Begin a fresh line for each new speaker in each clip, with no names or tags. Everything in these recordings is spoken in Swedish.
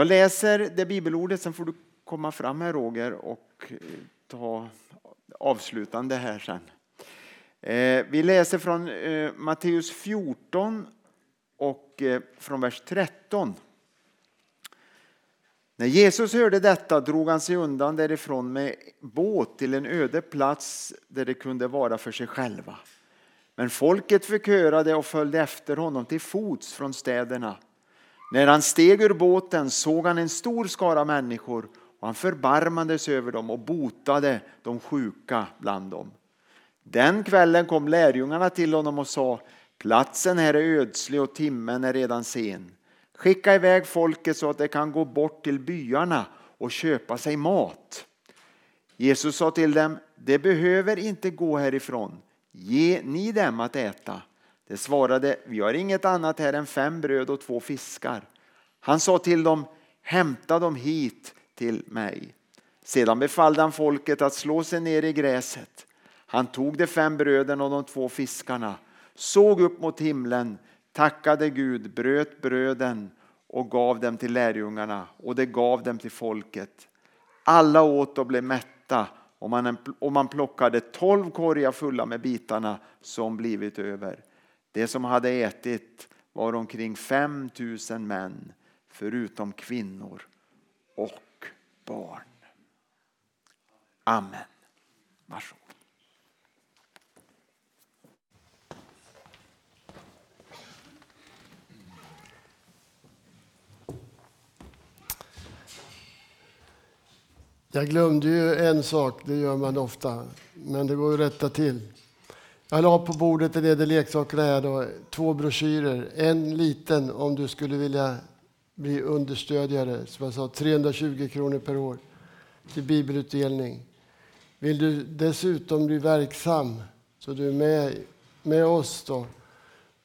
Jag läser det bibelordet, sen får du komma fram här Roger och eh, ta avslutande här sen. Eh, vi läser från eh, Matteus 14 och från vers 13. När Jesus hörde detta drog han sig undan därifrån med båt till en öde plats där det kunde vara för sig själva. Men folket förkörade och följde efter honom till fots från städerna. När han steg ur båten såg han en stor skara människor och han förbarmades över dem och botade de sjuka bland dem. Den kvällen kom lärjungarna till honom och sa Platsen här är ödslig och timmen är redan sen. Skicka iväg folket så att de kan gå bort till byarna och köpa sig mat. Jesus sa till dem, det behöver inte gå härifrån. Ge ni dem att äta. De svarade, vi har inget annat här än fem bröd och två fiskar. Han sa till dem, hämta dem hit till mig. Sedan befallde han folket att slå sig ner i gräset. Han tog de fem bröden och de två fiskarna, såg upp mot himlen, tackade Gud, bröt bröden och gav dem till lärjungarna och det gav dem till folket. Alla åt och blev mätta och man, och man plockade tolv korgar fulla med bitarna som blivit över. Det som hade ätit var omkring 5000 män förutom kvinnor och barn. Amen. Varsågod.
Jag glömde ju en sak, det gör man ofta, men det går att rätta till. Jag la på bordet där del leksakerna är då, två broschyrer. En liten om du skulle vilja bli understödjare, som jag sa, 320 kronor per år till bibelutdelning. Vill du dessutom bli verksam, så du är med, med oss, då,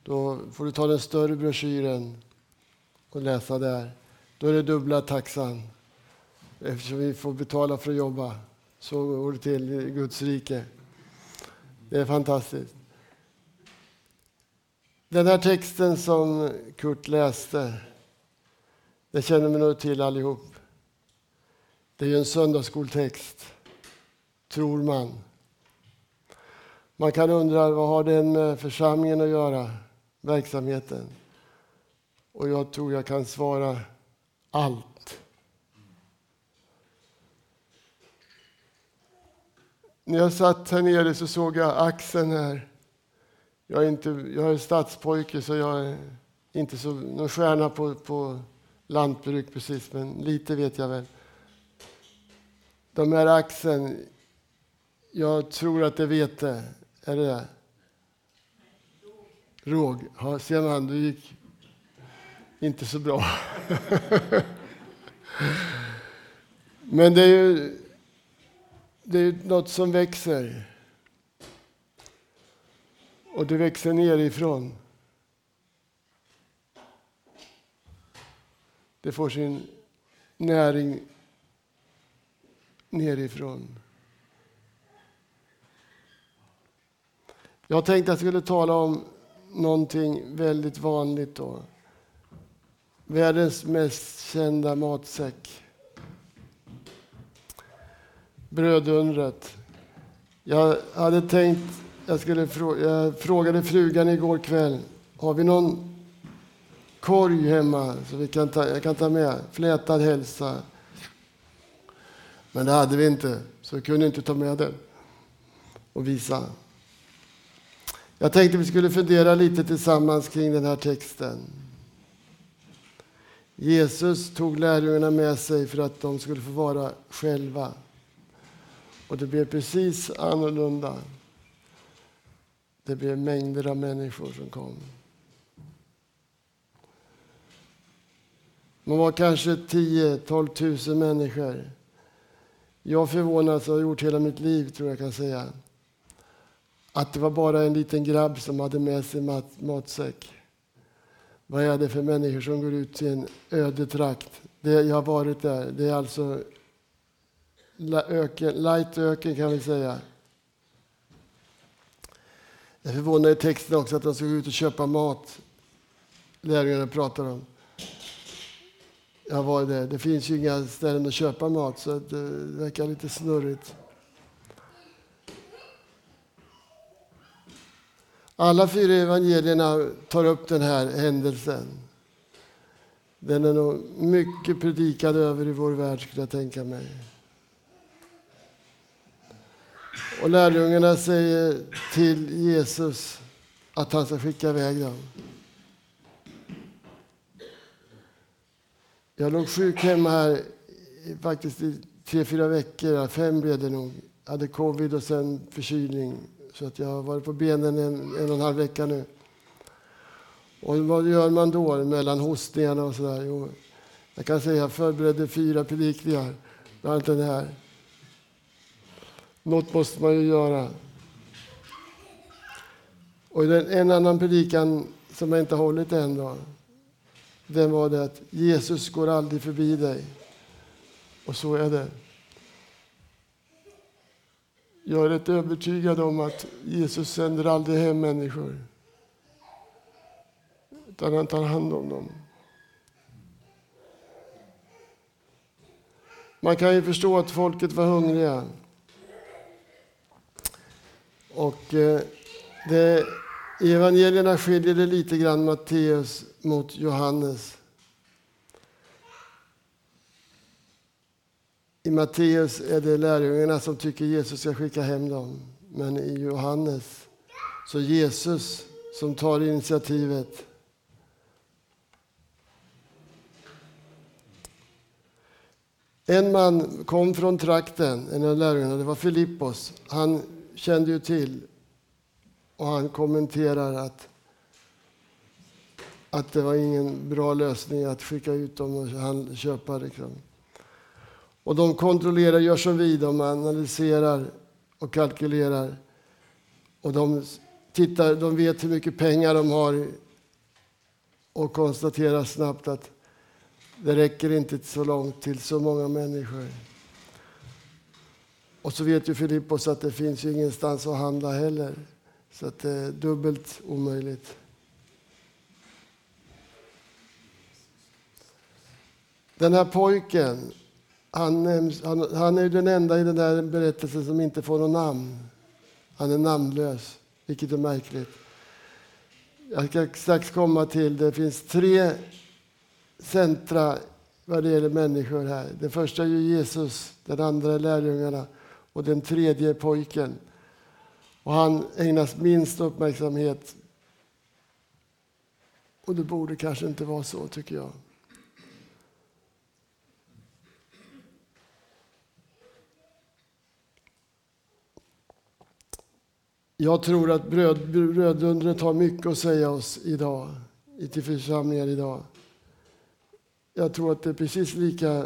då får du ta den större broschyren och läsa där. Då är det dubbla taxan eftersom vi får betala för att jobba. Så går det till i Guds rike. Det är fantastiskt. Den här texten som Kurt läste, det känner vi nog till allihop. Det är ju en söndagsskoltext, tror man. Man kan undra vad har den med församlingen att göra, verksamheten? Och jag tror jag kan svara allt. När jag satt här nere så såg jag axeln här. Jag är, inte, jag är stadspojke så jag är inte så, någon stjärna på, på lantbruk precis, men lite vet jag väl. De här axeln, jag tror att det är vete. Är det det? Råg. Ja, ser man, det gick inte så bra. men det är ju det är något som växer. Och det växer nerifrån. Det får sin näring nerifrån. Jag tänkte att jag skulle tala om någonting väldigt vanligt. Då. Världens mest kända matsäck brödundret. Jag hade tänkt, jag, skulle fråga, jag frågade frugan igår kväll, har vi någon korg hemma så vi kan ta, jag kan ta med? Flätad hälsa. Men det hade vi inte, så jag kunde inte ta med den och visa. Jag tänkte vi skulle fundera lite tillsammans kring den här texten. Jesus tog lärjungarna med sig för att de skulle få vara själva. Och det blev precis annorlunda. Det blev mängder av människor som kom. Man var kanske 10-12 000 människor. Jag förvånas, och har gjort hela mitt liv, tror jag kan säga, att det var bara en liten grabb som hade med sig mat, matsäck. Vad är det för människor som går ut till en öde trakt? Det, jag har varit där. Det är alltså öken, light öken kan vi säga. Jag förvånar i texten också att de ska gå ut och köpa mat. Lärjungarna pratar om. jag var där. Det finns ju inga ställen att köpa mat så eh, det verkar lite snurrigt. Alla fyra evangelierna tar upp den här händelsen. Den är nog mycket predikad över i vår värld skulle jag tänka mig. Och lärjungarna säger till Jesus att han ska skicka iväg dem. Jag låg sjuk hemma här faktiskt i tre, fyra veckor. Fem blev det nog. Jag hade covid och sen förkylning. Så att jag har varit på benen en, en och en halv vecka nu. Och vad gör man då mellan hostningarna och sådär? Jo, jag kan säga att jag förberedde fyra predikningar, bland annat den här. Något måste man ju göra. Och en annan predikan som jag inte hållit än då, den var det att Jesus går aldrig förbi dig. Och så är det. Jag är rätt övertygad om att Jesus sänder aldrig hem människor. Utan han tar hand om dem. Man kan ju förstå att folket var hungriga. Och eh, det, I evangelierna skiljer det lite grann Matteus mot Johannes. I Matteus är det lärjungarna som tycker Jesus ska skicka hem dem. Men i Johannes så Jesus som tar initiativet. En man kom från trakten, en av lärjungarna, det var Filippos. Han kände ju till och han kommenterar att, att det var ingen bra lösning att skicka ut dem och köpa. Liksom. Och de kontrollerar, gör som vi, de analyserar och kalkylerar. Och de, tittar, de vet hur mycket pengar de har och konstaterar snabbt att det räcker inte så långt till så många människor. Och så vet ju Filippos att det finns ju ingenstans att handla heller. Så att det är dubbelt omöjligt. Den här pojken han, han, han är den enda i den där berättelsen som inte får något namn. Han är namnlös, vilket är märkligt. Jag ska strax komma till det. finns tre centra vad det gäller människor här. Den första är Jesus, den andra är lärjungarna och den tredje pojken. Och han ägnas minst uppmärksamhet. Och det borde kanske inte vara så, tycker jag. Jag tror att bröd, brödundret har mycket att säga oss idag, till församlingar idag. Jag tror att det är precis lika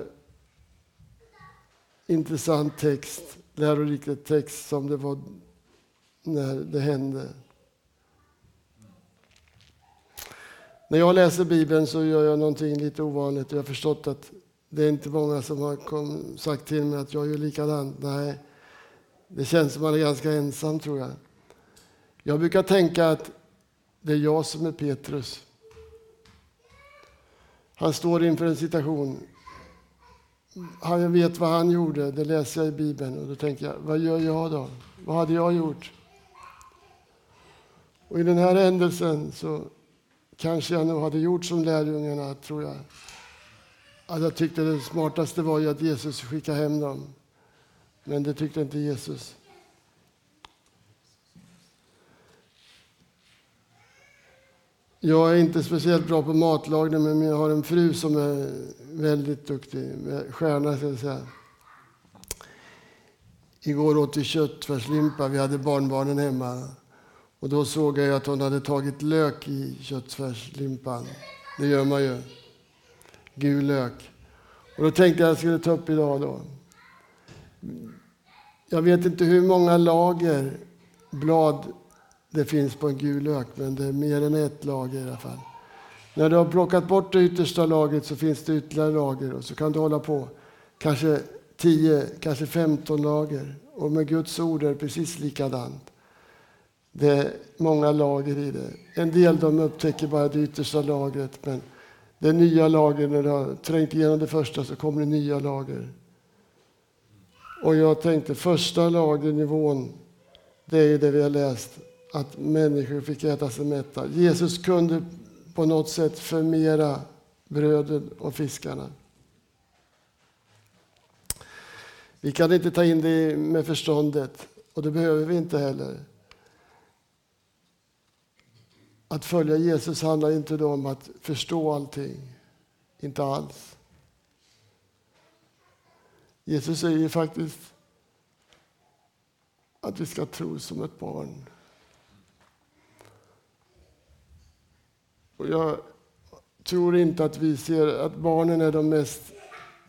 intressant text, lärorik text som det var när det hände. När jag läser Bibeln så gör jag någonting lite ovanligt. Jag har förstått att det är inte många som har kom, sagt till mig att jag gör likadant. Nej, det känns som att man är ganska ensam tror jag. Jag brukar tänka att det är jag som är Petrus. Han står inför en situation. Jag vet vad han gjorde, det läser jag i Bibeln. Och då tänker jag, vad gör jag då? Vad hade jag gjort? Och i den här händelsen så kanske jag nog hade gjort som lärjungarna, tror jag. Att jag tyckte det smartaste var ju att Jesus skickade hem dem. Men det tyckte inte Jesus. Jag är inte speciellt bra på matlagning, men jag har en fru som är väldigt duktig. Stjärna, ska jag säga. Igår åt vi köttfärslimpa. Vi hade barnbarnen hemma. Och då såg jag att hon hade tagit lök i köttfärslimpan. Det gör man ju. Gul lök. Och då tänkte jag att jag skulle ta upp idag då. Jag vet inte hur många lager blad det finns på en gul lök, men det är mer än ett lager i alla fall. När du har plockat bort det yttersta lagret så finns det ytterligare lager och så kan du hålla på. Kanske 10, kanske 15 lager. Och med Guds ord är det precis likadant. Det är många lager i det. En del de upptäcker bara det yttersta lagret, men det nya lager. när du har trängt igenom det första så kommer det nya lager. Och jag tänkte första lagernivån, det är det vi har läst, att människor fick äta sig mätta. Jesus kunde på något sätt förmera bröden och fiskarna. Vi kan inte ta in det med förståndet och det behöver vi inte heller. Att följa Jesus handlar inte om att förstå allting. Inte alls. Jesus säger faktiskt att vi ska tro som ett barn. Och jag tror inte att vi ser att barnen är de mest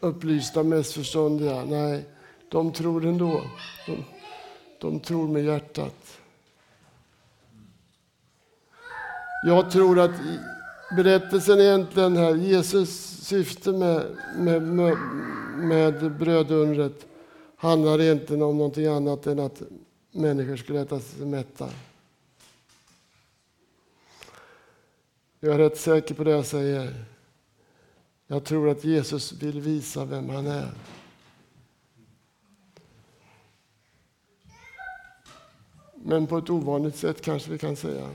upplysta, mest förståndiga. Nej, de tror ändå. De, de tror med hjärtat. Jag tror att berättelsen egentligen här, Jesus syfte med, med, med, med brödundret handlar egentligen om någonting annat än att människor skulle äta sig mätta. Jag är rätt säker på det jag säger. Jag tror att Jesus vill visa vem han är. Men på ett ovanligt sätt kanske vi kan säga.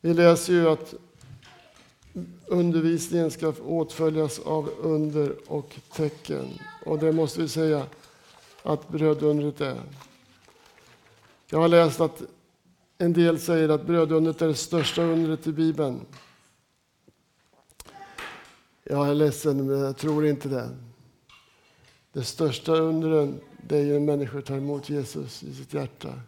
Vi läser ju att undervisningen ska åtföljas av under och tecken. Och det måste vi säga att brödundret är. Jag har läst att en del säger att brödundret är det största undret i Bibeln. Jag är ledsen, men jag tror inte det. Det största undret det är ju när människor tar emot Jesus i sitt hjärta.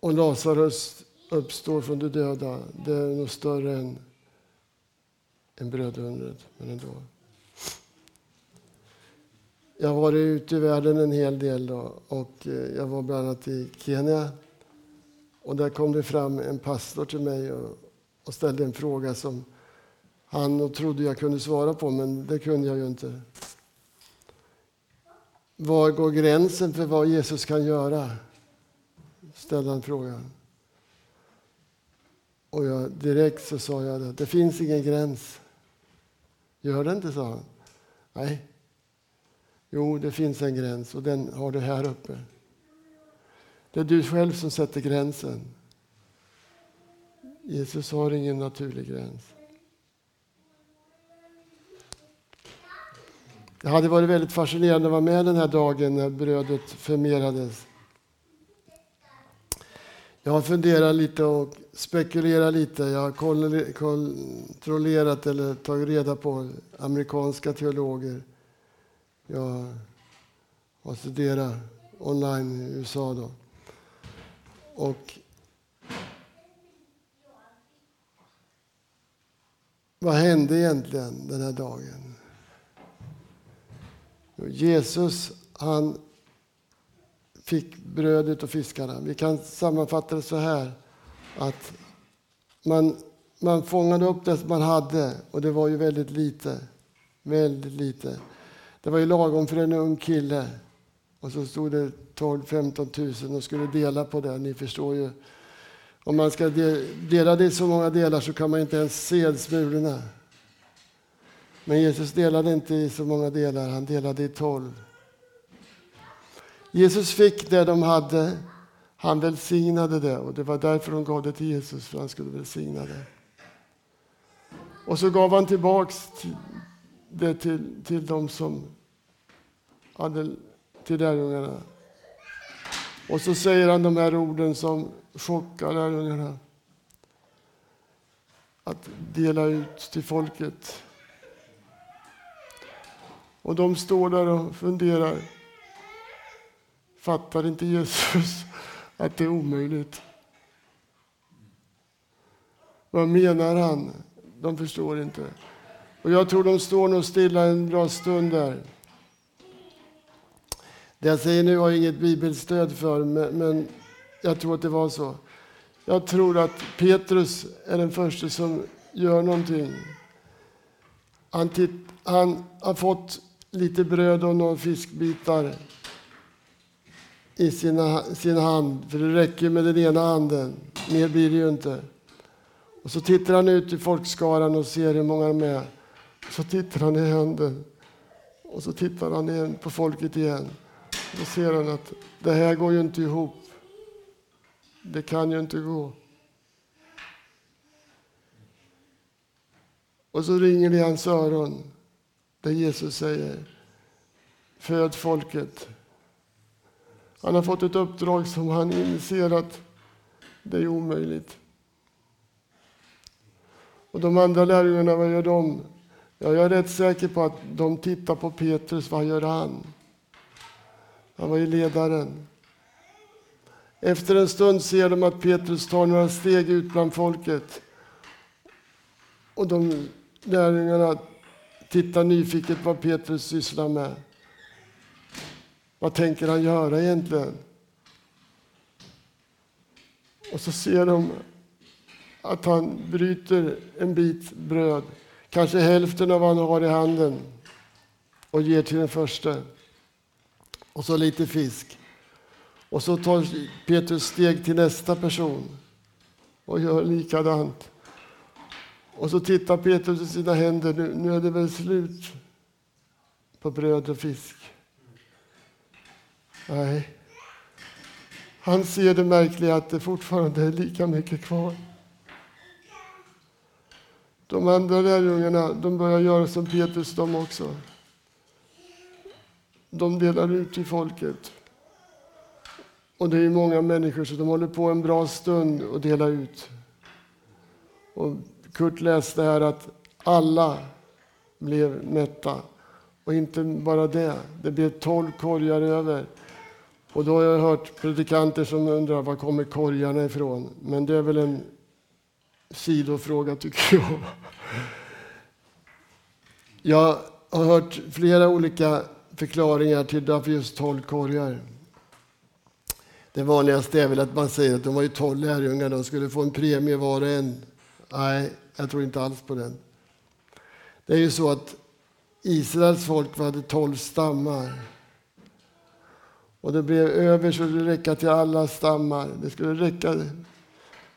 Och Lazarus uppstår från de döda, det är nog större än, än brödundret, men ändå. Jag har varit ute i världen en hel del då, och eh, jag var bland annat i Kenya. Och där kom det fram en pastor till mig och, och ställde en fråga som han trodde jag kunde svara på, men det kunde jag ju inte. Var går gränsen för vad Jesus kan göra? ställde han frågan. Och jag, direkt så sa jag det. Det finns ingen gräns. Gör det inte, sa han. Nej. Jo, det finns en gräns och den har du här uppe. Det är du själv som sätter gränsen. Jesus har ingen naturlig gräns. Det hade varit väldigt fascinerande att vara med den här dagen när brödet förmerades. Jag har funderat lite och spekulerat lite. Jag har kontrollerat eller tagit reda på amerikanska teologer. Jag har studerat online i USA. Då. Och vad hände egentligen den här dagen? Jesus han fick brödet och fiskarna. Vi kan sammanfatta det så här att man, man fångade upp det man hade och det var ju väldigt lite. Väldigt lite. Det var ju lagom för en ung kille. Och så stod det 12-15 000 och skulle dela på det. Ni förstår ju. Om man ska dela det i så många delar så kan man inte ens se smulorna. Men Jesus delade inte i så många delar, han delade i tolv. Jesus fick det de hade, han välsignade det och det var därför de gav det till Jesus, för han skulle välsigna det. Och så gav han tillbaks det till, till de som hade, till lärjungarna. Och så säger han de här orden som chockar lärjungarna. Att dela ut till folket. Och de står där och funderar. Fattar inte Jesus att det är omöjligt? Vad menar han? De förstår inte. Och jag tror de står nog stilla en bra stund där. Det jag säger nu har jag inget bibelstöd för, men jag tror att det var så. Jag tror att Petrus är den första som gör någonting. Han, titt, han har fått lite bröd och några fiskbitar i sina, sin hand, för det räcker med den ena handen. Mer blir det ju inte. Och så tittar han ut i folkskaran och ser hur många de är. Så tittar han i händen. Och så tittar han igen på folket igen. Då ser han att det här går ju inte ihop. Det kan ju inte gå. Och så ringer det i hans öron där Jesus säger Föd folket. Han har fått ett uppdrag som han inser att det är omöjligt. Och de andra lärjungarna, vad gör de? Ja, jag är rätt säker på att de tittar på Petrus, vad gör han? Han var ju ledaren. Efter en stund ser de att Petrus tar några steg ut bland folket. Och de lärjungarna tittar nyfiket vad Petrus sysslar med. Vad tänker han göra egentligen? Och så ser de att han bryter en bit bröd, kanske hälften av vad han har i handen och ger till den första. Och så lite fisk. Och så tar Petrus steg till nästa person och gör likadant. Och så tittar Petrus i sina händer. Nu, nu är det väl slut på bröd och fisk. Nej. Han ser det märkliga att det fortfarande är lika mycket kvar. De andra lärjungarna de börjar göra som Petrus de också. De delar ut till folket. Och det är många människor så de håller på en bra stund och delar ut. Och Kurt läste här att alla blev mätta. Och inte bara det, det blev tolv korgar över. Och då har jag hört predikanter som undrar var kommer korgarna ifrån? Men det är väl en sidofråga tycker jag. Jag har hört flera olika förklaringar till varför just tolv korgar. Det vanligaste är väl att man säger att de var ju tolv lärjungar, de skulle få en premie var och en. Nej, jag tror inte alls på den. Det är ju så att Israels folk hade tolv stammar. Och det blev över så det räcka till alla stammar. Det skulle räcka,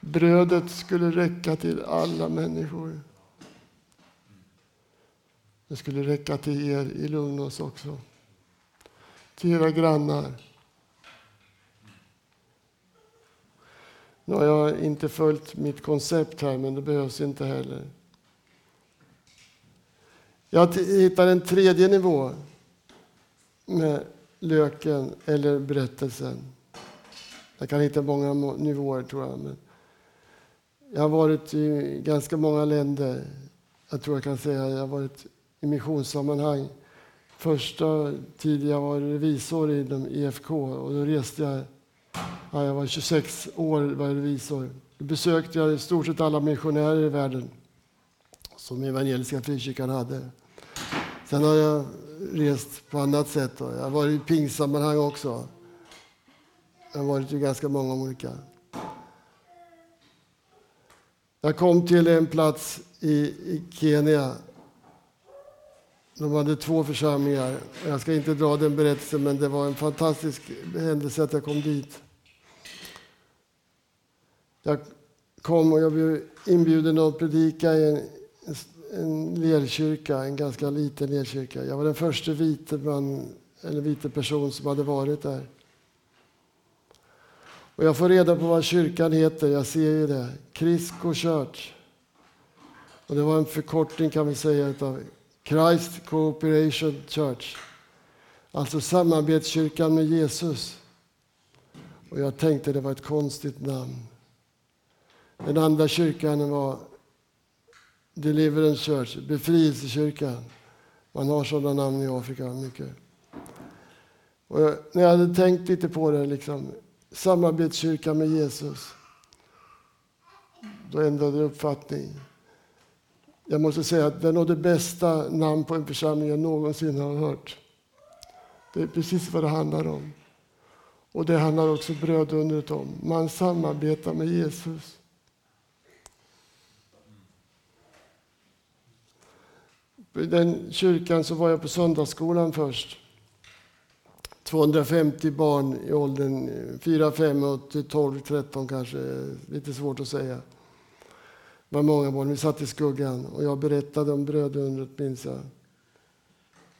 brödet skulle räcka till alla människor. Det skulle räcka till er i Lugnås också. Till era grannar. Nu har jag inte följt mitt koncept här, men det behövs inte heller. Jag hittar en tredje nivå med löken eller berättelsen. Jag kan hitta många nivåer, tror jag. Men jag har varit i ganska många länder. Jag tror jag kan säga jag har varit i missionssammanhang. Första tiden jag var revisor inom IFK och då reste jag Ja, jag var 26 år var revisor. Då besökte jag i stort sett alla missionärer i världen som Evangeliska Frikyrkan hade. Sen har jag rest på annat sätt. Då. Jag har varit i pingsammanhang också. Jag har varit i ganska många olika. Jag kom till en plats i, i Kenya. De hade två församlingar. Jag ska inte dra den berättelsen, men det var en fantastisk händelse att jag kom dit. Jag kom och jag blev inbjuden att predika i en, en lerkyrka, en ganska liten lerkyrka. Jag var den första vite, man, eller vite person som hade varit där. Och jag får reda på vad kyrkan heter, jag ser ju det. Crisco Church. Och det var en förkortning kan vi säga av Christ Cooperation Church. Alltså samarbetskyrkan med Jesus. Och jag tänkte det var ett konstigt namn. Den andra kyrkan var Deliverance Church, befrielsekyrkan. Man har sådana namn i Afrika mycket. Och när jag hade tänkt lite på det, liksom, samarbetskyrka med Jesus, då ändrade jag uppfattning. Jag måste säga att det är nog det bästa namn på en församling jag någonsin har hört. Det är precis vad det handlar om. Och det handlar också brödundret om. Man samarbetar med Jesus. I den kyrkan så var jag på söndagsskolan först. 250 barn i åldern 4, 5 och till 12, 13 kanske. Lite svårt att säga. Det var många barn. Vi satt i skuggan och jag berättade om brödundret, minns jag.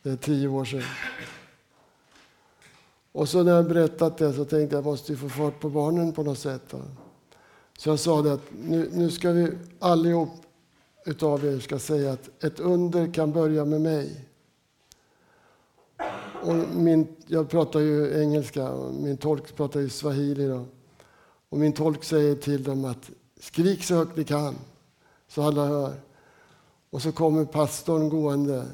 Det är tio år sedan. Och så när jag berättat det så tänkte jag att jag måste få fart på barnen på något sätt. Så jag sa det att nu, nu ska vi allihop utav er ska säga att ett under kan börja med mig. Och min, jag pratar ju engelska och min tolk pratar ju swahili. Då. Och min tolk säger till dem att skrik så högt ni kan så alla hör. Och så kommer pastorn gående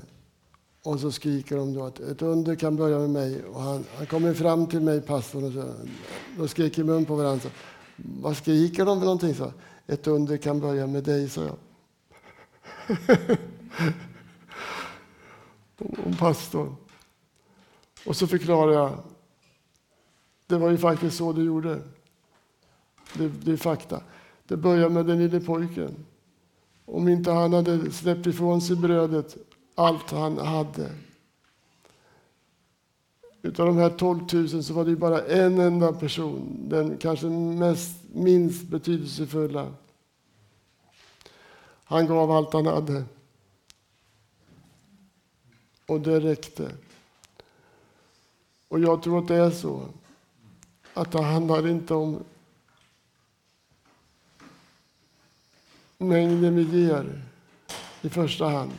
och så skriker de då att ett under kan börja med mig. Och han, han kommer fram till mig, pastorn, och så, då skriker mun på varandra. Så, Vad skriker de för någonting? Så, ett under kan börja med dig, sa jag. Och pastorn. Och så förklarar jag. Det var ju faktiskt så du gjorde. Det, det är fakta. Det börjar med den lille pojken. Om inte han hade släppt ifrån sig brödet, allt han hade. Utav de här 12 000 så var det bara en enda person, den kanske mest, minst betydelsefulla. Han gav allt han hade. Och det räckte. Och jag tror att det är så. Att det handlar inte om mängden vi ger i första hand.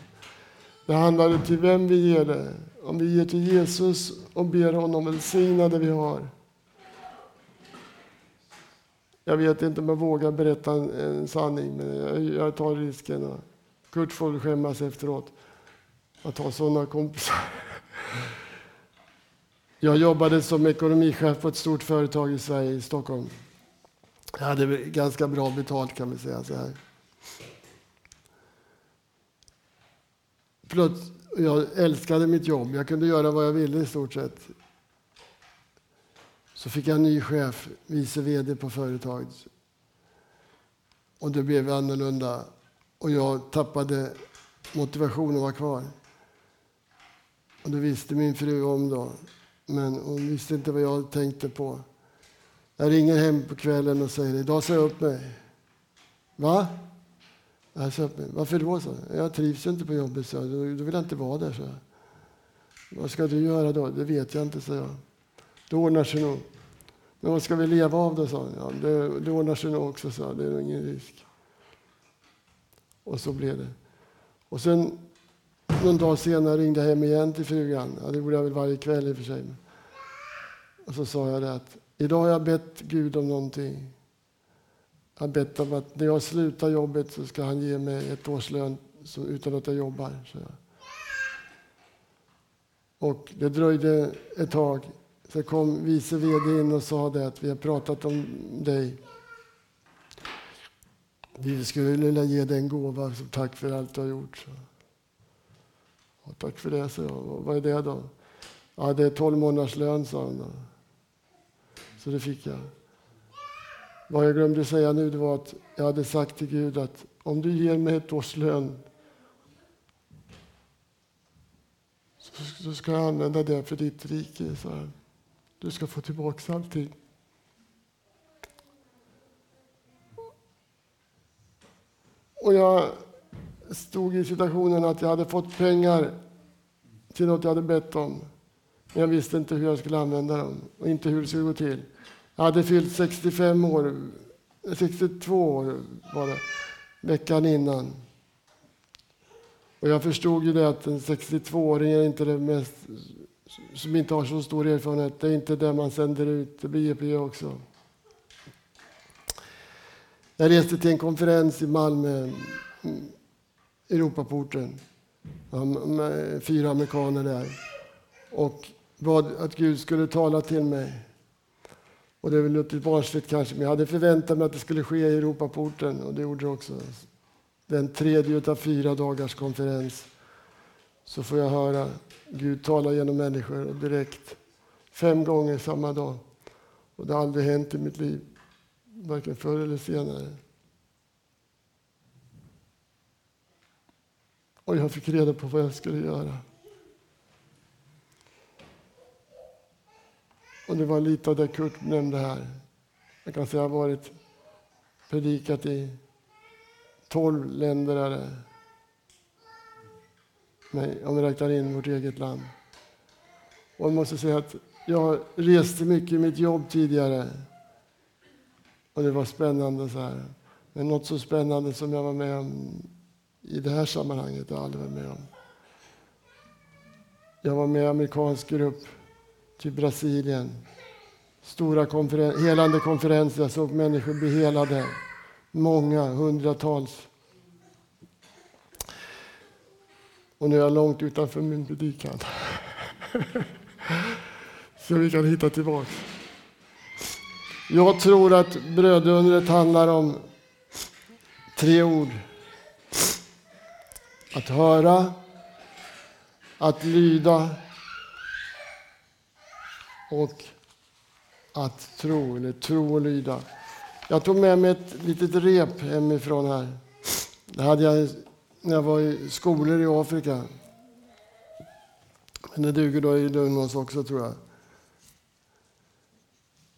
Det handlar om till vem vi ger det. Om vi ger till Jesus och ber honom välsigna det vi har. Jag vet inte om jag vågar berätta en, en sanning, men jag, jag tar risken. Kurt får skämmas efteråt att ha sådana kompisar. Jag jobbade som ekonomichef på ett stort företag i Sverige, i Stockholm. Jag hade ganska bra betalt kan vi säga. Så här. Plöts, jag älskade mitt jobb. Jag kunde göra vad jag ville i stort sett. Så fick jag en ny chef, vice vd på företaget. Och det blev annorlunda. Och jag tappade motivationen att vara kvar. Och det visste min fru om då. Men hon visste inte vad jag tänkte på. Jag ringer hem på kvällen och säger idag sa jag upp mig. Va? Jag sa upp mig. Varför då? Så? Jag trivs inte på jobbet, så. Då, vill jag inte vara där. Så. Vad ska du göra då? Det vet jag inte, sa jag. Det ordnar sig nog. Men vad ska vi leva av då? sa ja, det, det ordnar sig nog också, sa Det är ingen risk. Och så blev det. Och sen någon dag senare ringde jag hem igen till frugan. Ja, det gjorde jag väl varje kväll i och för sig. Och så sa jag det att idag har jag bett Gud om någonting. Jag har bett om att när jag slutar jobbet så ska han ge mig ett års lön utan att jag jobbar. Så jag. Och det dröjde ett tag. Så kom vice vd in och sa det att vi har pratat om dig. Vi skulle vilja ge dig en gåva som tack för allt du har gjort. Så. Ja, tack för det, så jag. Vad är det då? Ja, det är 12 månaders lön, sa han. Så det fick jag. Vad jag glömde säga nu det var att jag hade sagt till Gud att om du ger mig ett års lön så ska jag använda det för ditt rike. Så här. Du ska få tillbaka allting. Och jag stod i situationen att jag hade fått pengar till något jag hade bett om. Men jag visste inte hur jag skulle använda dem och inte hur det skulle gå till. Jag hade fyllt 65 år, eh, 62 år var det, veckan innan. Och jag förstod ju det att en 62-åring är inte det mest, som inte har så stor erfarenhet, det är inte det man sänder ut, det blir BP också. Jag reste till en konferens i Malmö mm, Europaporten. Med fyra amerikaner där. Och bad att Gud skulle tala till mig. Och det är väl lite barnsligt kanske, men jag hade förväntat mig att det skulle ske i Europaporten och det gjorde det också. Den tredje av fyra dagars konferens så får jag höra Gud tala genom människor och direkt fem gånger samma dag. Och det har aldrig hänt i mitt liv, varken förr eller senare. Och jag fick reda på vad jag skulle göra. Det var lite av det Kurt nämnde här. Jag kan säga att jag har varit predikat i tolv länder, är det. Nej, om vi räknar in vårt eget land. Och jag måste säga att jag reste mycket i mitt jobb tidigare. Och det var spännande. så här. Men något så spännande som jag var med om i det här sammanhanget har jag aldrig varit med om. Jag var med i en amerikansk grupp till Brasilien. Stora konferen helande konferenser. Jag såg människor bli helade. Många, hundratals. Och nu är jag långt utanför min predikan. Så vi kan hitta tillbaka. Jag tror att brödundret handlar om tre ord. Att höra, att lyda och att tro, eller tro och lyda. Jag tog med mig ett litet rep hemifrån här. Det hade jag när jag var i skolor i Afrika. Men det duger då i Lugnås också tror jag.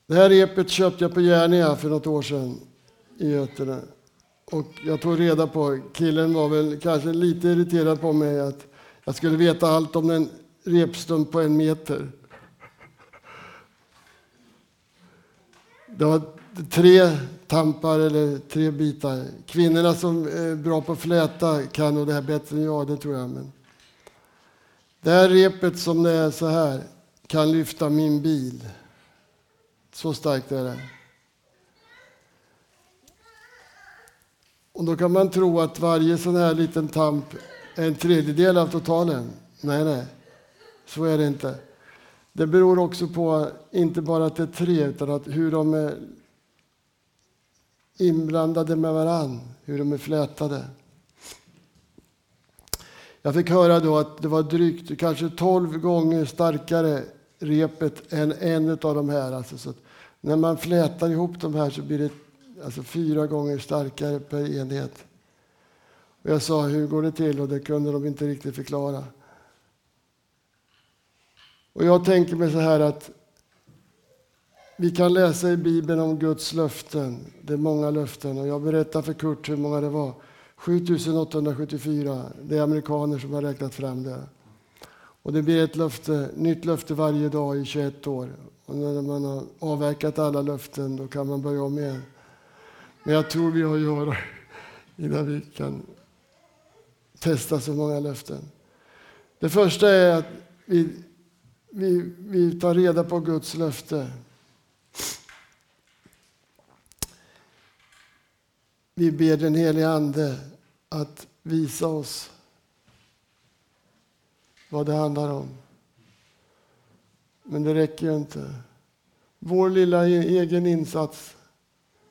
Det här repet köpte jag på Järnia för något år sedan i Götene. Och jag tog reda på, killen var väl kanske lite irriterad på mig att jag skulle veta allt om en repstump på en meter. Det var tre tampar eller tre bitar. Kvinnorna som är bra på att fläta kan nog det här bättre än jag, det tror jag. Men det här repet som det är så här kan lyfta min bil. Så starkt är det. Och då kan man tro att varje sån här liten tamp är en tredjedel av totalen. Nej, nej, så är det inte. Det beror också på, inte bara att det är tre, utan att hur de är inblandade med varann, hur de är flätade. Jag fick höra då att det var drygt, kanske tolv gånger starkare repet än en av de här. Alltså, så när man flätar ihop de här så blir det alltså fyra gånger starkare per enhet. Och jag sa, hur går det till? Och det kunde de inte riktigt förklara. Och jag tänker mig så här att vi kan läsa i Bibeln om Guds löften. Det är många löften. Och jag berättar för Kurt hur många det var. 7874. Det är amerikaner som har räknat fram det. Och det blir ett löfte, nytt löfte varje dag i 21 år. Och när man har avverkat alla löften då kan man börja om igen. Men jag tror vi har att göra innan vi kan testa så många löften. Det första är att vi, vi, vi tar reda på Guds löfte. Vi ber den helige Ande att visa oss vad det handlar om. Men det räcker ju inte. Vår lilla e-, egen insats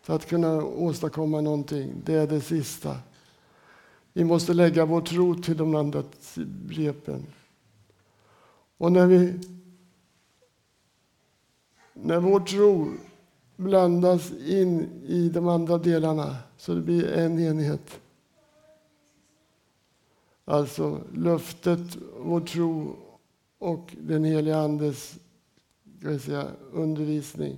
för att kunna åstadkomma någonting, det är det sista. Vi måste lägga vår tro till de andra repen. Och när vi när vår tro blandas in i de andra delarna så det blir en enhet. Alltså löftet, vår tro och den heliga Andes säga, undervisning.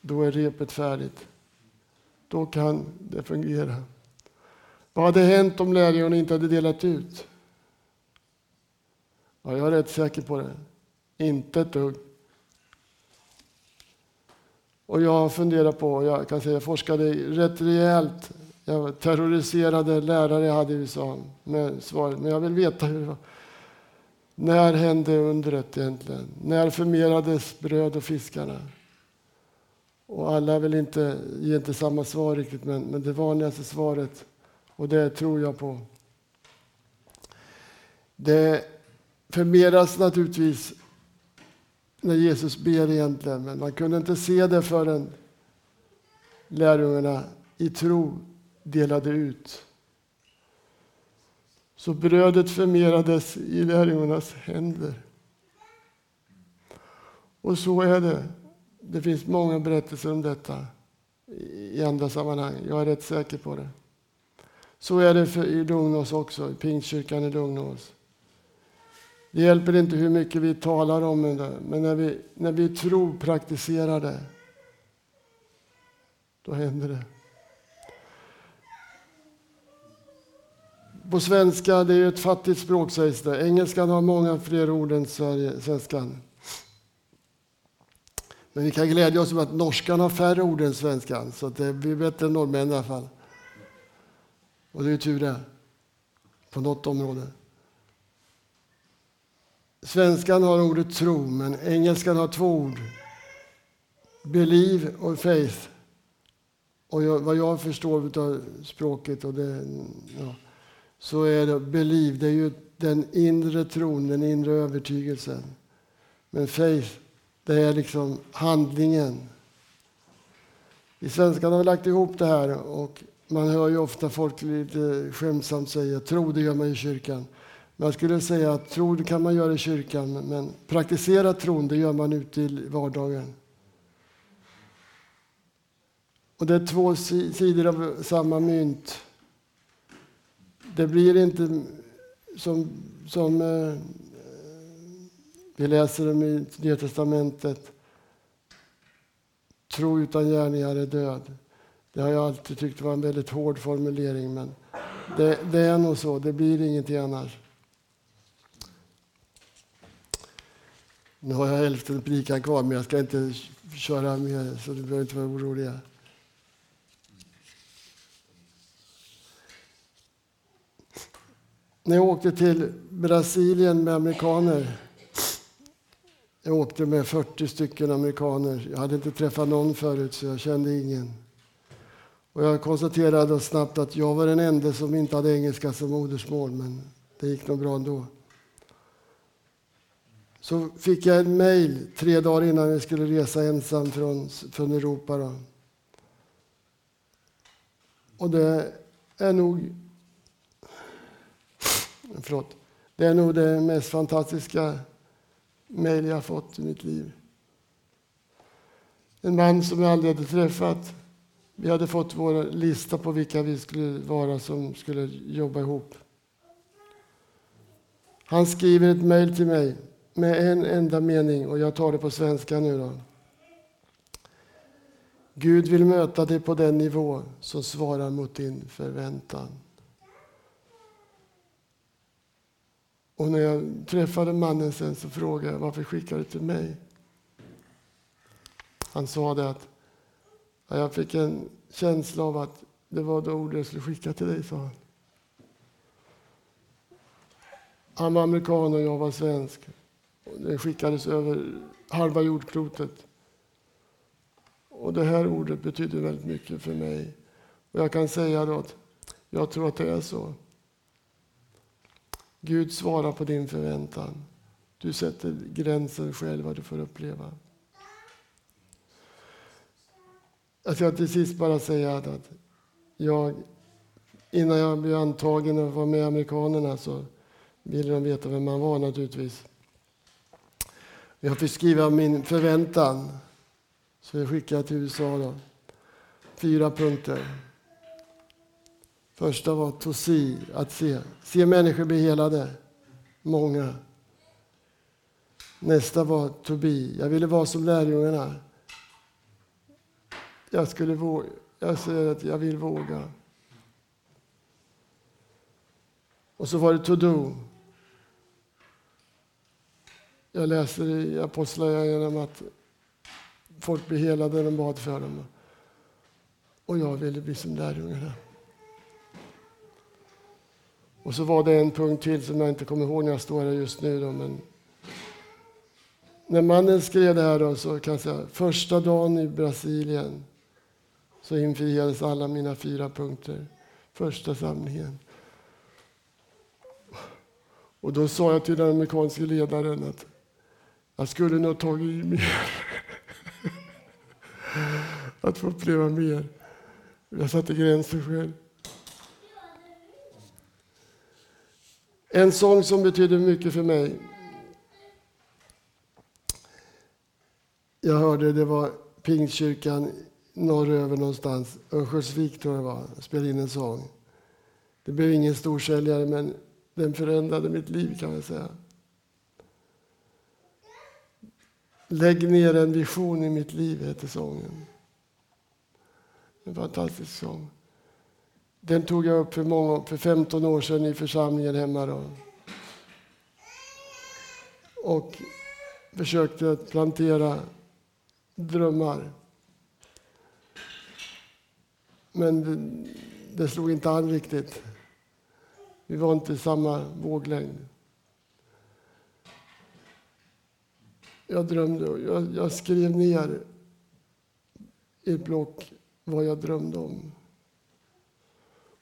Då är repet färdigt. Då kan det fungera. Vad hade hänt om lärjungarna inte hade delat ut? Ja, jag är rätt säker på det. Inte ett dugg. Och jag funderar på, jag kan säga jag forskade rätt rejält. Jag terroriserade lärare jag hade i USA med svaret. Men jag vill veta hur det var. När hände undret egentligen? När förmerades bröd och fiskarna? Och alla vill inte ge inte samma svar riktigt, men, men det vanligaste svaret, och det tror jag på. Det förmeras naturligtvis när Jesus ber egentligen, men man kunde inte se det förrän lärjungarna i tro delade ut. Så brödet förmerades i lärjungarnas händer. Och så är det. Det finns många berättelser om detta i andra sammanhang. Jag är rätt säker på det. Så är det för, i Lugnås också, i Pingstkyrkan i Lugnås. Det hjälper inte hur mycket vi talar om det, men när vi, när vi tror praktiserar det, då händer det. På svenska, det är ju ett fattigt språk sägs det. Engelskan har många fler ord än svenskan. Men vi kan glädja oss åt att norskan har färre ord än svenskan, så det blir bättre än norrmän i alla fall. Och det är ju tur det, på något område. Svenskan har ordet tro, men engelskan har två ord. Believe och faith. Och jag, vad jag förstår av språket och det, ja, så är det believe, det är ju den inre tron, den inre övertygelsen. Men faith, det är liksom handlingen. I svenskan har vi lagt ihop det här och man hör ju ofta folk lite skämtsamt säga tro det gör man i kyrkan. Men jag skulle säga att tro det kan man göra i kyrkan men praktisera tron det gör man ute i vardagen. Och det är två sidor av samma mynt. Det blir inte som, som eh, vi läser om i Nya Testamentet. Tro utan gärningar är död. Det har jag alltid tyckt var en väldigt hård formulering, men det, det är nog så. Det blir ingenting annars. Nu har jag hälften predikan kvar, men jag ska inte köra mer, så du behöver inte vara oroliga. När jag åkte till Brasilien med amerikaner jag åkte med 40 stycken amerikaner. Jag hade inte träffat någon förut, så jag kände ingen. Och jag konstaterade snabbt att jag var den enda som inte hade engelska som modersmål, men det gick nog bra ändå. Så fick jag ett mejl tre dagar innan jag skulle resa ensam från, från Europa. Då. Och det är nog... Förlåt. Det är nog det mest fantastiska mejl jag fått i mitt liv. En man som jag aldrig hade träffat. Vi hade fått vår lista på vilka vi skulle vara som skulle jobba ihop. Han skriver ett mejl till mig med en enda mening och jag tar det på svenska nu då. Gud vill möta dig på den nivå som svarar mot din förväntan. Och när jag träffade mannen sen så frågade jag varför skickar du till mig? Han sa det att jag fick en känsla av att det var det ord jag skulle skicka till dig, sa han. Han var amerikan och jag var svensk. Det skickades över halva jordklotet. Och det här ordet betyder väldigt mycket för mig. Och jag kan säga då att jag tror att det är så. Gud svarar på din förväntan. Du sätter gränsen själv vad du får uppleva. Jag ska till sist bara säga att jag, innan jag blev antagen och var med amerikanerna så ville de veta vem man var naturligtvis. Jag fick skriva min förväntan, så jag skickade till USA. Då. Fyra punkter. Första var to see, att se. Se människor bli helade. Många. Nästa var to be. Jag ville vara som lärjungarna. Jag, skulle våga. jag säger att jag vill våga. Och så var det to do. Jag läser i Apostlagärningarna att folk blir helade när de bad för dem. Och jag ville bli som lärjungarna. Och så var det en punkt till som jag inte kommer ihåg när jag står här just nu. Då, men när mannen skrev det här då, så kan jag säga första dagen i Brasilien så infriades alla mina fyra punkter. Första samlingen. Och då sa jag till den amerikanske ledaren att jag skulle nog tagit i mer. att få uppleva mer. Jag satte gränser själv. En sång som betyder mycket för mig. Jag hörde det var Pingstkyrkan norröver någonstans. Örnsköldsvik tror jag det var. Jag spelade in en sång. Det blev ingen storsäljare men den förändrade mitt liv kan man säga. Lägg ner en vision i mitt liv, heter sången. En fantastisk sång. Den tog jag upp för, många, för 15 år sedan i församlingen hemma. Då. Och försökte plantera drömmar. Men det, det slog inte an riktigt. Vi var inte i samma våglängd. Jag drömde, jag, jag skrev ner i ett block vad jag drömde om.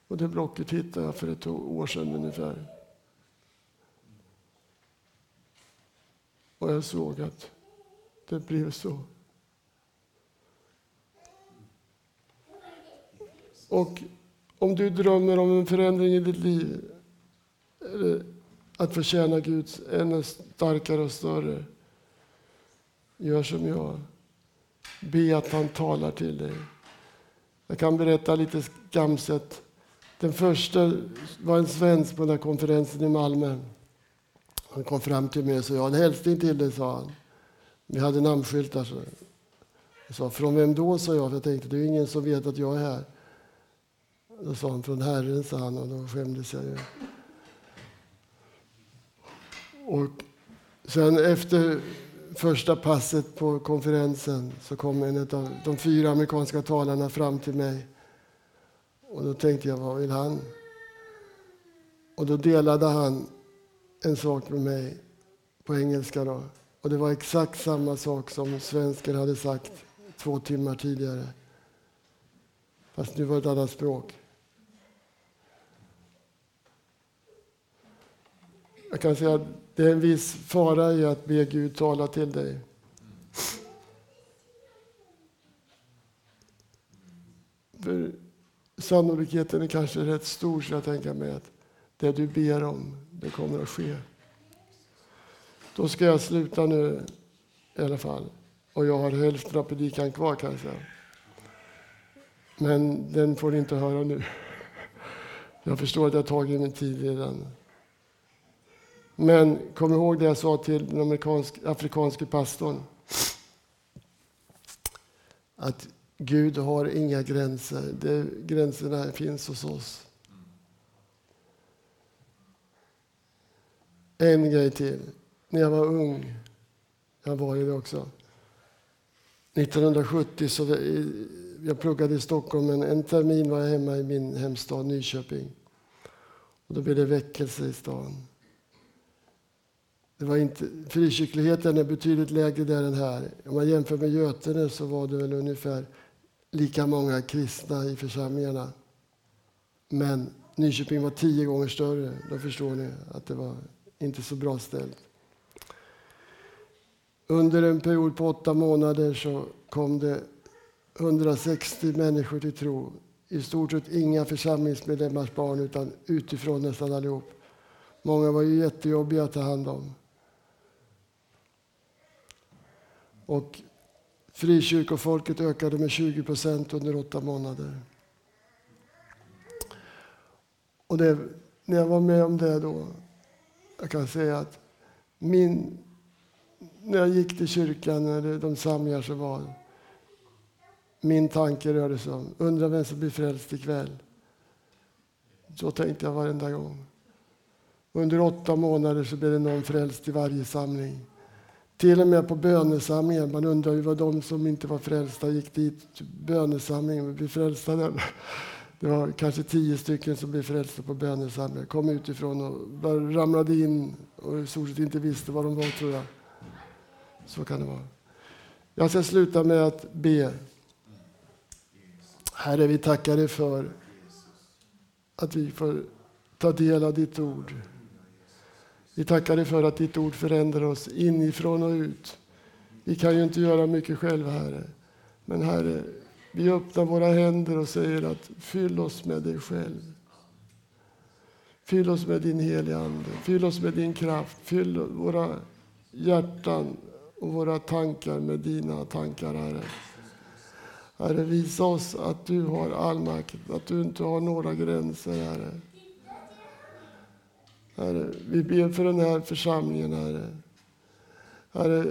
Och det blocket hittade jag för ett år sedan ungefär. Och jag såg att det blev så. Och om du drömmer om en förändring i ditt liv, eller att förtjäna Guds ännu starkare och större, gör som jag. Be att han talar till dig. Jag kan berätta lite skamset. Den första var en svensk på den här konferensen i Malmö. Han kom fram till mig och sa, jag har en hälsning till dig, sa han. Vi hade namnskyltar. Så. Alltså. Jag sa, från vem då, sa jag, för jag tänkte, det är ingen som vet att jag är här. Då sa han, från Herren, sa han, och då skämdes jag ju. Och sen efter första passet på konferensen så kom en av de fyra amerikanska talarna fram till mig. Och då tänkte jag, vad vill han? Och då delade han en sak med mig på engelska. Då. Och det var exakt samma sak som svensken hade sagt två timmar tidigare. Fast nu var det ett annat språk. Jag kan säga det är en viss fara i att be Gud tala till dig. För sannolikheten är kanske rätt stor så jag tänker mig att det du ber om, det kommer att ske. Då ska jag sluta nu i alla fall. Och jag har hälften av predikan kvar kanske. Men den får ni inte höra nu. Jag förstår att jag tagit min tid redan. Men kom ihåg det jag sa till den afrikanske pastorn. Att Gud har inga gränser. Det, gränserna finns hos oss. En grej till. När jag var ung, jag var ju det också. 1970 så jag pluggade i Stockholm, men en termin var jag hemma i min hemstad Nyköping. Och då blev det väckelse i stan. Det var inte, frikyrkligheten är betydligt lägre där än här. Om man jämför med Götene så var det väl ungefär lika många kristna i församlingarna. Men Nyköping var tio gånger större. Då förstår ni att det var inte så bra ställt. Under en period på åtta månader så kom det 160 människor till tro. I stort sett inga församlingsmedlemmars barn, utan utifrån nästan allihop. Många var ju jättejobbiga att ta hand om. Och frikyrkofolket ökade med 20 procent under åtta månader. Och det, när jag var med om det då, jag kan säga att min, när jag gick till kyrkan, när de samlingar som var, min tanke rörde sig om, undrar vem som blir frälst ikväll. Så tänkte jag varenda gång. Under åtta månader så blev det någon frälst i varje samling. Till och med på bönesamlingen. Man undrar ju vad de som inte var frälsta gick dit bönesamlingen och blev frälsta där. Det var kanske tio stycken som blev frälsta på bönesamlingen. Kom utifrån och ramlade in och i stort sett inte visste vad de var, tror jag. Så kan det vara. Jag ska sluta med att be. Herre, vi tackar dig för att vi får ta del av ditt ord. Vi tackar dig för att ditt ord förändrar oss inifrån och ut. Vi kan ju inte göra mycket själva, Herre. Men Herre, vi öppnar våra händer och säger att fyll oss med dig själv. Fyll oss med din heliga Ande, fyll oss med din kraft, fyll våra hjärtan och våra tankar med dina tankar, Herre. Herre, visa oss att du har all makt, att du inte har några gränser, Herre. Herre, vi ber för den här församlingen, Herre. Herre,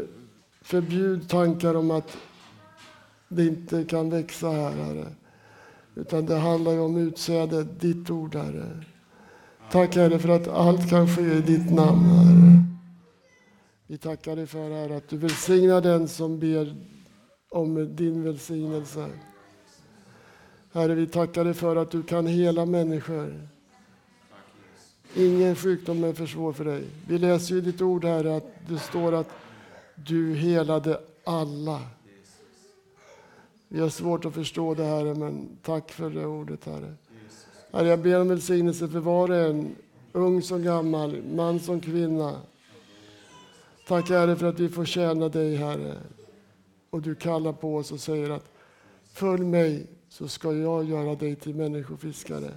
Förbjud tankar om att det inte kan växa här, Herre. Utan det handlar ju om utsäde, ditt ord, Herre. Tack, Herre, för att allt kan ske i ditt namn, Herre. Vi tackar dig för, Herre, att du välsignar den som ber om din välsignelse. Herre, vi tackar dig för att du kan hela människor. Ingen sjukdom är för svår för dig. Vi läser i ditt ord, Herre, att det står att du helade alla. Vi har svårt att förstå det, Herre, men tack för det ordet, Herre. Herre, jag ber om välsignelse för var och en, ung som gammal, man som kvinna. Tack, Herre, för att vi får tjäna dig, Herre. Och du kallar på oss och säger att följ mig så ska jag göra dig till människofiskare.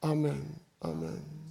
Amen. Amen.